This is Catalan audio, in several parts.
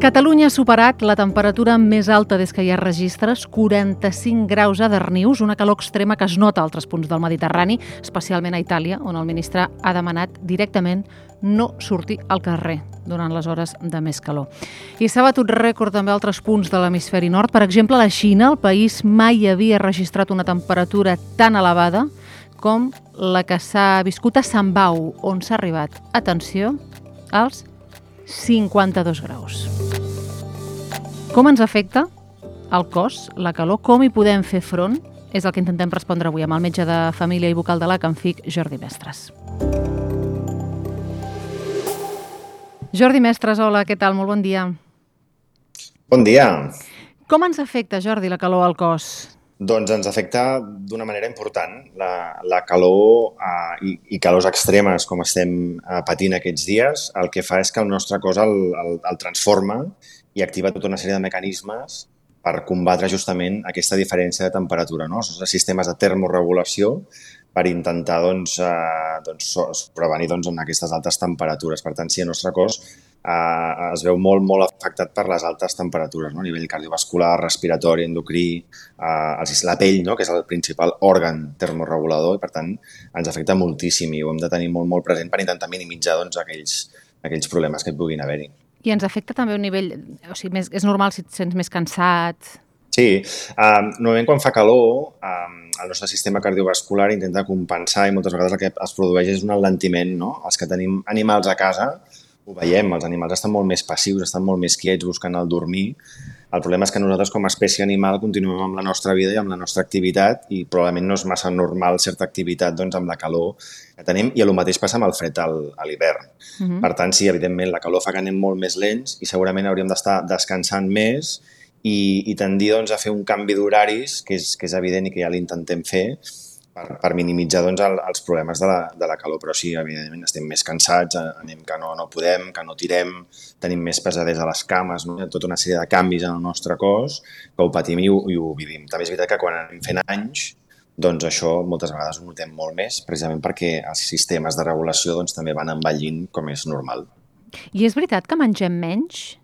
Catalunya ha superat la temperatura més alta des que hi ha registres, 45 graus a Darnius, una calor extrema que es nota a altres punts del Mediterrani, especialment a Itàlia, on el ministre ha demanat directament no sortir al carrer durant les hores de més calor. I s'ha batut rècord també a altres punts de l'hemisferi nord. Per exemple, la Xina, el país mai havia registrat una temperatura tan elevada com la que s'ha viscut a Sant Bau, on s'ha arribat, atenció, als 52 graus. Com ens afecta el cos, la calor, com hi podem fer front? És el que intentem respondre avui amb el metge de família i vocal de la Canfic, Jordi Mestres. Jordi Mestres, hola, què tal? Molt bon dia. Bon dia. Com ens afecta, Jordi, la calor al cos? Doncs ens afecta d'una manera important. La, la calor eh, i, i calors extremes, com estem eh, patint aquests dies, el que fa és que el nostre cos el, el, el transforma i activa tota una sèrie de mecanismes per combatre justament aquesta diferència de temperatura. No? Són sistemes de termorregulació per intentar doncs, eh, doncs, prevenir doncs, en aquestes altes temperatures. Per tant, si el nostre cos eh, es veu molt, molt afectat per les altes temperatures, no? a nivell cardiovascular, respiratori, endocrí, eh, la pell, no? que és el principal òrgan termorregulador, i per tant ens afecta moltíssim i ho hem de tenir molt, molt present per intentar minimitzar doncs, aquells, aquells problemes que puguin haver-hi. I ens afecta també un nivell... O sigui, més, és normal si et sents més cansat... Sí, um, normalment quan fa calor um, el nostre sistema cardiovascular intenta compensar i moltes vegades el que es produeix és un alentiment. No? Els que tenim animals a casa ho veiem, els animals estan molt més passius, estan molt més quiets buscant el dormir. El problema és que nosaltres com a espècie animal continuem amb la nostra vida i amb la nostra activitat i probablement no és massa normal certa activitat doncs, amb la calor que tenim i el mateix passa amb el fred al, a l'hivern. Uh -huh. Per tant, sí, evidentment, la calor fa que anem molt més lents i segurament hauríem d'estar descansant més i, i tendir doncs, a fer un canvi d'horaris, que, és, que és evident i que ja l'intentem fer, per, per minimitzar doncs, el, els problemes de la, de la calor. Però sí, evidentment, estem més cansats, anem que no, no podem, que no tirem, tenim més pesadesa a les cames, no? tota una sèrie de canvis en el nostre cos que ho patim i ho, i ho vivim. També és veritat que quan anem fent anys, doncs això moltes vegades ho notem molt més, precisament perquè els sistemes de regulació doncs, també van envellint com és normal. I és veritat que mengem menys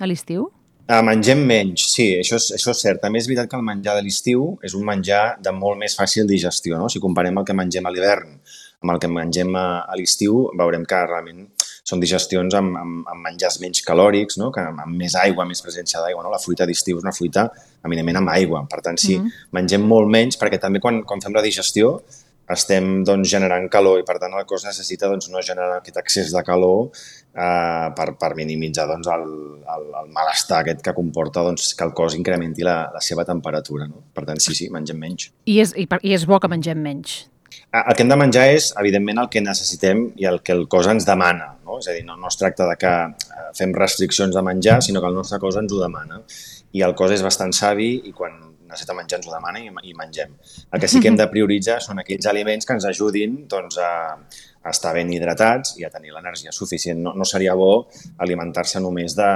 a l'estiu? Uh, mengem menys, sí, això és, això és cert. També és veritat que el menjar de l'estiu és un menjar de molt més fàcil digestió. No? Si comparem el que mengem a l'hivern amb el que mengem a, a l'estiu, veurem que realment són digestions amb, amb, amb menjars menys calòrics, no? que amb, amb més aigua, més presència d'aigua. No? La fruita d'estiu és una fruita eminentment amb aigua. Per tant, sí, mm -hmm. mengem molt menys perquè també quan, quan fem la digestió estem doncs, generant calor i per tant el cos necessita doncs, no generar aquest excés de calor eh, per, per minimitzar doncs, el, el, el malestar aquest que comporta doncs, que el cos incrementi la, la seva temperatura. No? Per tant, sí, sí, mengem menys. I és, i, per, I és bo que mengem menys? El que hem de menjar és, evidentment, el que necessitem i el que el cos ens demana. No? És a dir, no, no es tracta de que eh, fem restriccions de menjar, sinó que el nostre cos ens ho demana. I el cos és bastant savi i quan necessita menjar ens ho demana i, i mengem. El que sí que hem de prioritzar són aquells aliments que ens ajudin doncs, a, a estar ben hidratats i a tenir l'energia suficient. No, no seria bo alimentar-se només de,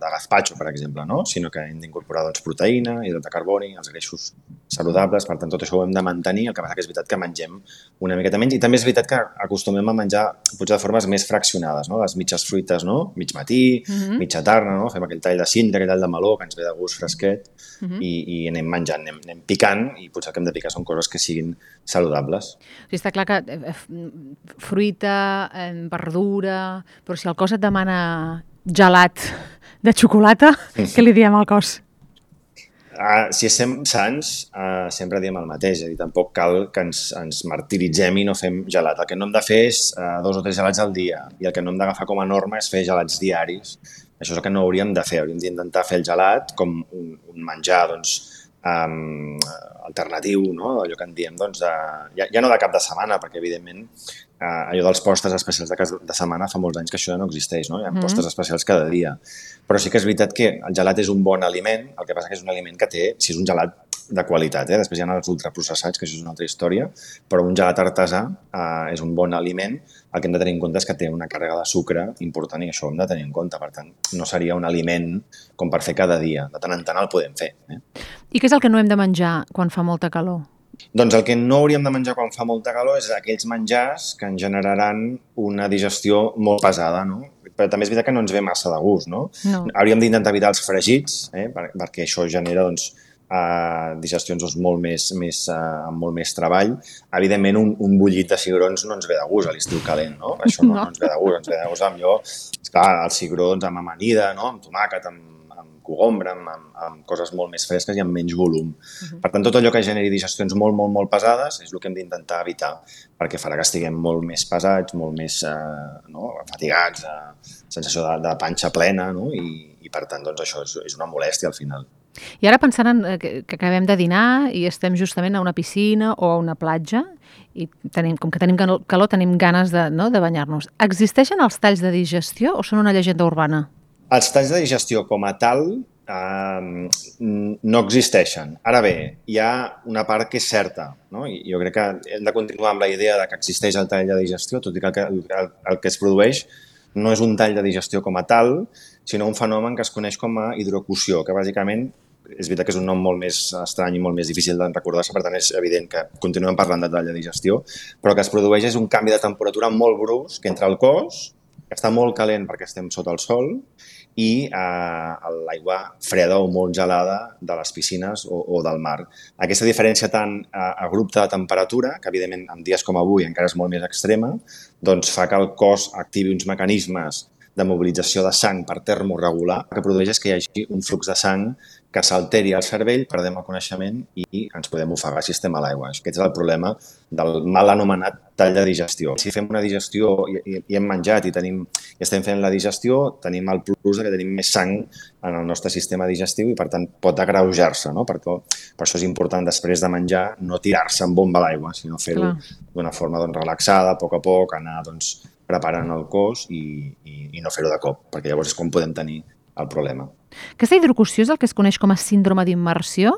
de gazpacho, per exemple, no? sinó que hem d'incorporar doncs, proteïna, hidrat de carboni, els greixos saludables, per tant tot això ho hem de mantenir, el que passa que és veritat que mengem una miqueta menys i també és veritat que acostumem a menjar potser de formes més fraccionades, no? les mitges fruites, no? mig matí, uh -huh. mitja tarda, no? fem aquell tall de cinta, aquell tall de meló que ens ve de gust fresquet uh -huh. i, i anem menjant, anem, anem picant i potser el que hem de picar són coses que siguin saludables. O sigui, està clar que eh, fruita, eh, verdura, però si el cos et demana gelat de xocolata, què li diem al cos? Uh, si estem sants, uh, sempre diem el mateix, és dir, tampoc cal que ens, ens martiritzem i no fem gelat. El que no hem de fer és uh, dos o tres gelats al dia i el que no hem d'agafar com a norma és fer gelats diaris. Això és el que no hauríem de fer, hauríem d'intentar fer el gelat com un, un menjar doncs, um, alternatiu, no? allò que en diem, doncs, de, ja, ja no de cap de setmana, perquè evidentment eh, allò dels postres especials de, de setmana fa molts anys que això ja no existeix, no? hi ha mm postres especials cada dia. Però sí que és veritat que el gelat és un bon aliment, el que passa que és un aliment que té, si és un gelat de qualitat, eh? després hi ha els ultraprocessats, que això és una altra història, però un gelat artesà eh, és un bon aliment, el que hem de tenir en compte és que té una càrrega de sucre important i això ho hem de tenir en compte, per tant, no seria un aliment com per fer cada dia, de tant en tant el podem fer. Eh? I què és el que no hem de menjar quan fa molta calor? Doncs el que no hauríem de menjar quan fa molta calor és aquells menjars que ens generaran una digestió molt pesada, no? però també és veritat que no ens ve massa de gust, no? No. Hauríem d'intentar evitar els fregits, eh? per, perquè això genera doncs, uh, digestions doncs, molt més, més, uh, amb molt més treball. Evidentment, un, un bullit de cigrons no ens ve de gust a l'estiu calent, no? Això no, no. no ens ve de gust, ens ve de gust amb allò, esclar, els cigrons amb amanida, no? amb tomàquet, amb, cogombra, amb, amb, amb coses molt més fresques i amb menys volum. Uh -huh. Per tant, tot allò que generi digestions molt, molt, molt pesades és el que hem d'intentar evitar, perquè farà que estiguem molt més pesats, molt més eh, no? fatigats, eh, sensació de, de panxa plena, no? I, i per tant, doncs, això és, és una molèstia al final. I ara pensant en eh, que, que acabem de dinar i estem justament a una piscina o a una platja i tenim, com que tenim calor, tenim ganes de, no, de banyar-nos. Existeixen els talls de digestió o són una llegenda urbana? Els talls de digestió com a tal eh, no existeixen. Ara bé, hi ha una part que és certa, no? i jo crec que hem de continuar amb la idea de que existeix el tall de digestió, tot i que el que, el, el que es produeix no és un tall de digestió com a tal, sinó un fenomen que es coneix com a hidrocució, que bàsicament és veritat que és un nom molt més estrany i molt més difícil de recordar-se, per tant és evident que continuem parlant de tall de digestió, però que es produeix és un canvi de temperatura molt brusc entre el cos, que està molt calent perquè estem sota el sol, i eh, l'aigua freda o molt gelada de les piscines o, o del mar. Aquesta diferència tan eh, abrupta de temperatura, que evidentment en dies com avui encara és molt més extrema, doncs fa que el cos activi uns mecanismes de mobilització de sang per termoregular, que produeix és que hi hagi un flux de sang que s'alteri al cervell, perdem el coneixement i ens podem ofegar si estem a l'aigua. Aquest és el problema del mal anomenat tall de digestió. Si fem una digestió i, i, i hem menjat i, tenim, i estem fent la digestió, tenim el plus de que tenim més sang en el nostre sistema digestiu i per tant pot agreujar-se. No? Per, per això és important després de menjar no tirar-se en bomba l'aigua, sinó fer-ho d'una forma doncs, relaxada, a poc a poc, anar doncs, preparant el cos i, i, i no fer-ho de cop, perquè llavors és com podem tenir el problema. Aquesta hidrocució és el que es coneix com a síndrome d'immersió?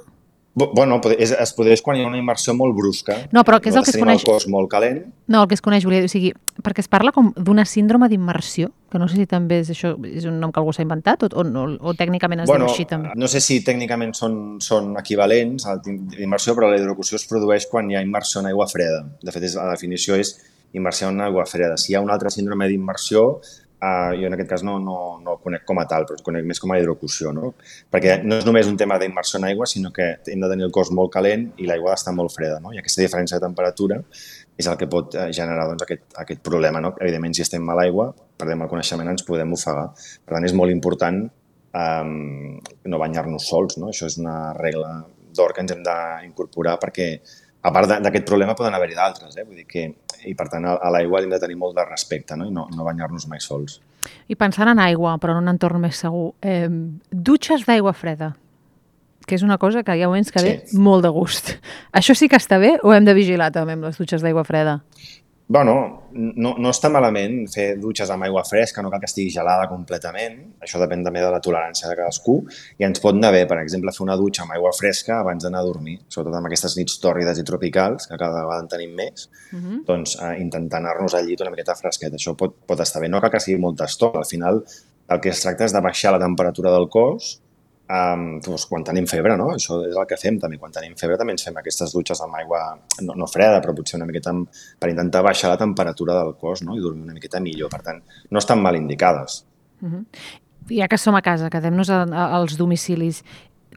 Bueno, és, es produeix quan hi ha una immersió molt brusca. No, però què és el que es coneix? el cos molt calent. No, el que es coneix, volia dir, o sigui, perquè es parla com d'una síndrome d'immersió, que no sé si també és això, és un nom que algú s'ha inventat o, o, o, o tècnicament es bueno, diu així també. No sé si tècnicament són, són equivalents a l'immersió, però la hidrocució es produeix quan hi ha immersió en aigua freda. De fet, és, la definició és immersió en aigua freda. Si hi ha un altre síndrome d'immersió, Uh, jo en aquest cas no, no, no el conec com a tal, però el conec més com a hidrocució, no? Perquè no és només un tema d'immersió en aigua, sinó que hem de tenir el cos molt calent i l'aigua està molt freda, no? I aquesta diferència de temperatura és el que pot eh, generar doncs, aquest, aquest problema, no? Evidentment, si estem a l'aigua, perdem el coneixement, ens podem ofegar. Per tant, és molt important um, no banyar-nos sols, no? Això és una regla d'or que ens hem d'incorporar perquè a part d'aquest problema poden haver-hi d'altres, eh? Vull dir que, i per tant a l'aigua hem de tenir molt de respecte no? i no, no banyar-nos mai sols. I pensant en aigua, però en un entorn més segur, eh, dutxes d'aigua freda, que és una cosa que hi ha moments que sí. ve molt de gust. Això sí que està bé o hem de vigilar també amb les dutxes d'aigua freda? Bueno, no, no està malament fer dutxes amb aigua fresca, no cal que estigui gelada completament, això depèn també de la tolerància de cadascú, i ens pot anar bé, per exemple, fer una dutxa amb aigua fresca abans d'anar a dormir, sobretot amb aquestes nits tòrrides i tropicals, que cada vegada en tenim més, uh mhm. -huh. doncs eh, intentar anar-nos al llit una miqueta fresquet, això pot, pot estar bé, no cal que sigui molta estona, al final el que es tracta és de baixar la temperatura del cos Um, doncs quan tenim febre, no? Això és el que fem també. Quan tenim febre també ens fem aquestes dutxes amb aigua no, no freda, però potser una miqueta amb, per intentar baixar la temperatura del cos no? i dormir una miqueta millor. Per tant, no estan mal indicades. Uh -huh. Ja que som a casa, quedem-nos als domicilis,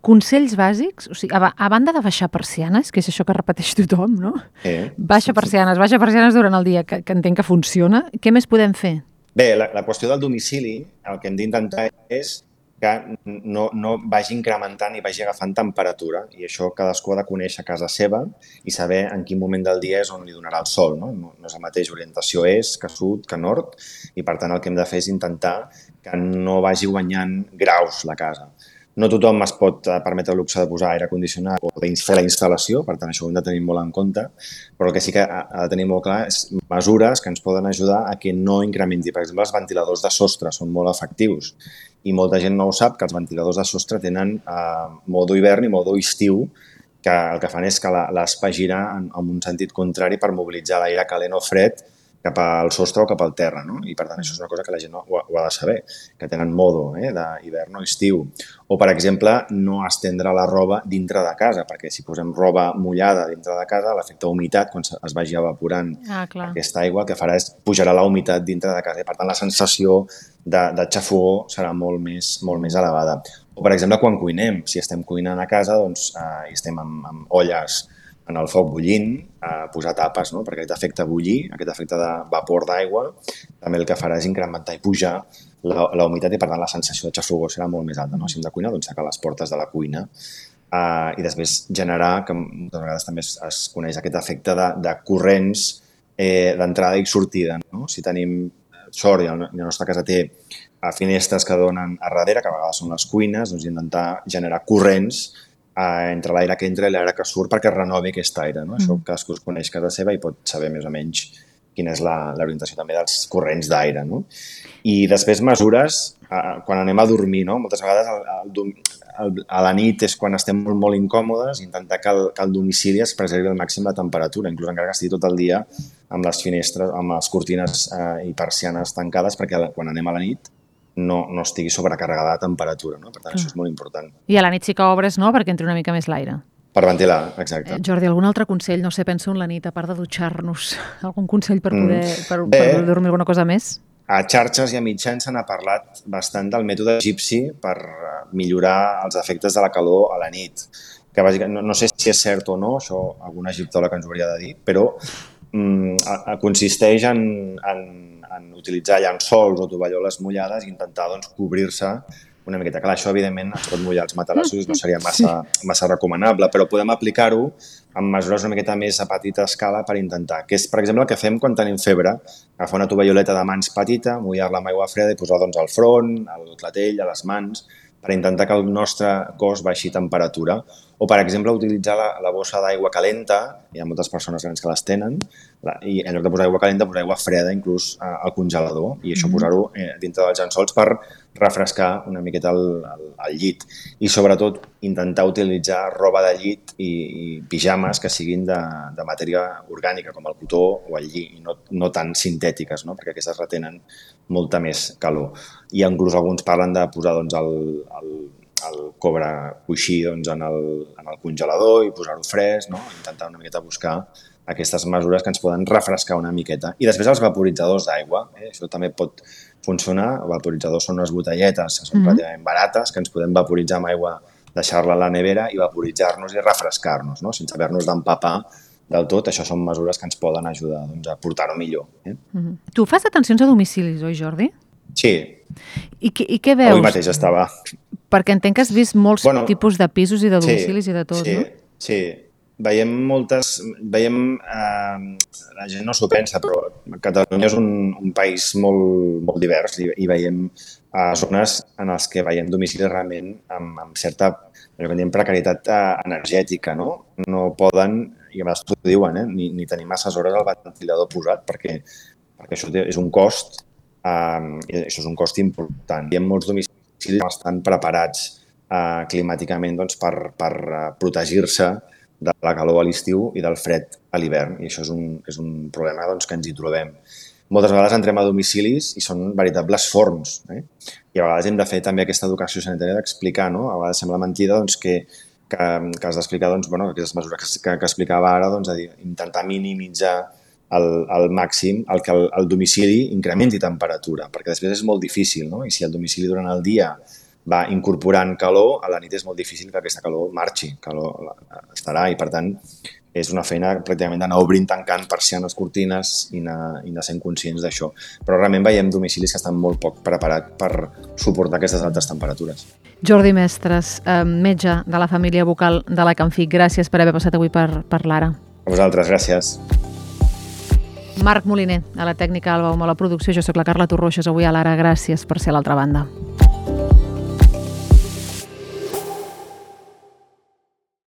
consells bàsics, o sigui, a, a banda de baixar persianes, que és això que repeteix tothom, no? Eh, baixa persianes, baixa persianes durant el dia, que, que entenc que funciona. Què més podem fer? Bé, la, la qüestió del domicili, el que hem d'intentar és que no, no vagi incrementant i vagi agafant temperatura. I això cadascú ha de conèixer casa seva i saber en quin moment del dia és on li donarà el sol. No, no és la mateixa orientació és que sud, que nord, i per tant el que hem de fer és intentar que no vagi guanyant graus la casa. No tothom es pot eh, permetre el luxe de posar aire condicionat o de fer la instal·lació, per tant això ho hem de tenir molt en compte, però el que sí que ha de tenir molt clar és mesures que ens poden ajudar a que no incrementi. Per exemple, els ventiladors de sostre són molt efectius i molta gent no ho sap, que els ventiladors de sostre tenen eh, modo hivern i modo estiu, que el que fan és que l'espai gira en, en un sentit contrari per mobilitzar l'aire calent o fred cap al sostre o cap al terra, no? I per tant això és una cosa que la gent ho, ho ha de saber, que tenen modo eh, d'hivern o estiu. O, per exemple, no estendre la roba dintre de casa, perquè si posem roba mullada dintre de casa, l'efecte humitat, quan es vagi evaporant ah, clar. aquesta aigua, el que farà és pujarà la humitat dintre de casa i, per tant, la sensació de, de xafogó serà molt més, molt més elevada. O, per exemple, quan cuinem, si estem cuinant a casa doncs, eh, i estem amb, amb olles en el foc bullint, eh, posar tapes, no? perquè aquest efecte bullir, aquest efecte de vapor d'aigua, també el que farà és incrementar i pujar la, la humitat i per tant la sensació de xafogó serà molt més alta. No? Si hem de cuinar, doncs tancar les portes de la cuina eh, i després generar, que moltes vegades també es, es coneix aquest efecte de, de corrents eh, d'entrada i sortida. No? Si tenim sort i la nostra casa té finestres que donen a darrere, que a vegades són les cuines, doncs intentar generar corrents eh, entre l'aire que entra i l'aire que surt perquè renovi aquest aire. No? Mm. Això cadascú es coneix casa seva i pot saber més o menys quina és l'orientació també dels corrents d'aire. No? I després mesures, eh, quan anem a dormir, no? moltes vegades el, el, el, a la nit és quan estem molt, molt incòmodes, intentar que el, que el domicili es preservi al màxim la temperatura, inclús encara que estigui tot el dia amb les finestres, amb les cortines eh, i persianes tancades, perquè quan anem a la nit no, no estigui sobrecarregada de temperatura. No? Per tant, això és molt important. I a la nit sí que obres, no?, perquè entri una mica més l'aire. Per ventilar, exacte. Eh, Jordi, algun altre consell? No sé, penso en la nit, a part de dutxar-nos. Algun consell per mm. poder, mm. per, Bé, per dormir alguna cosa més? A xarxes i a mitjans se n'ha parlat bastant del mètode egipci per eh, millorar els efectes de la calor a la nit. Que bàsicament, no, no sé si és cert o no, això algun egiptòleg ens ho hauria de dir, però mm, a, a, consisteix en, en en utilitzar llençols o tovalloles mullades i intentar doncs, cobrir-se una miqueta. Clar, això, evidentment, ens pot mullar els matalassos, no seria massa, massa recomanable, però podem aplicar-ho amb mesures una miqueta més a petita escala per intentar, que és, per exemple, el que fem quan tenim febre, agafar una tovalloleta de mans petita, mullar-la amb aigua freda i posar doncs, al front, al clatell, a les mans, per intentar que el nostre cos baixi temperatura. O, per exemple, utilitzar la, la bossa d'aigua calenta, hi ha moltes persones grans que les tenen, la, i en lloc de posar aigua calenta, posar aigua freda inclús eh, al congelador, i això mm -hmm. posar-ho eh, dintre dels llençols per refrescar una miqueta el, el, el llit. I, sobretot, intentar utilitzar roba de llit i, i pijames que siguin de, de matèria orgànica, com el cotó o el lli, i no, no tan sintètiques, no? perquè aquestes retenen molta més calor. I inclús alguns parlen de posar doncs, el, el, el cobre coixí doncs, en, el, en el congelador i posar-ho fresc, no? intentar una miqueta buscar aquestes mesures que ens poden refrescar una miqueta. I després els vaporitzadors d'aigua, eh? això també pot funcionar. Vaporitzadors són unes botelletes que són mm -hmm. relativament barates, que ens podem vaporitzar amb aigua, deixar-la a la nevera i vaporitzar-nos i refrescar-nos, no? sense haver-nos d'empapar del tot, això són mesures que ens poden ajudar doncs, a portar-ho millor. Eh? Mm -hmm. Tu fas atencions a domicilis, oi Jordi? Sí. I, I què veus? Avui mateix estava. Perquè entenc que has vist molts bueno, tipus de pisos i de domicilis sí, i de tot, sí, no? Sí, veiem moltes... Veiem... Eh, la gent no s'ho pensa, però Catalunya és un, un país molt, molt divers i, i veiem eh, zones en les que veiem domicilis realment amb, amb certa diem precarietat eh, energètica, no? No poden i a vegades t'ho diuen, eh? ni, ni tenir masses hores al ventilador posat perquè, perquè això és un cost i això és un cost important. Hi ha molts domicilis que estan preparats uh, climàticament doncs, per, per uh, protegir-se de la calor a l'estiu i del fred a l'hivern i això és un, és un problema doncs, que ens hi trobem. Moltes vegades entrem a domicilis i són veritables forns. Eh? I a vegades hem de fer també aquesta educació sanitària d'explicar, no? A vegades sembla mentida doncs, que que, que has d'explicar doncs, bueno, aquestes mesures que, que, explicava ara, doncs, a dir, intentar minimitzar al, al màxim el que el, el domicili incrementi temperatura, perquè després és molt difícil, no? I si el domicili durant el dia va incorporant calor, a la nit és molt difícil que aquesta calor marxi, calor estarà i per tant és una feina pràcticament d'anar obrint, tancant persianes, cortines i anar, i anar sent conscients d'això. Però realment veiem domicilis que estan molt poc preparats per suportar aquestes altes temperatures. Jordi Mestres, eh, metge de la família vocal de la Canfic, gràcies per haver passat avui per, per l'Ara. A vosaltres, gràcies. Marc Moliner, a la tècnica Alba Homo, a la producció. Jo sóc la Carla Torroixes, avui a l'Ara. Gràcies per ser a l'altra banda.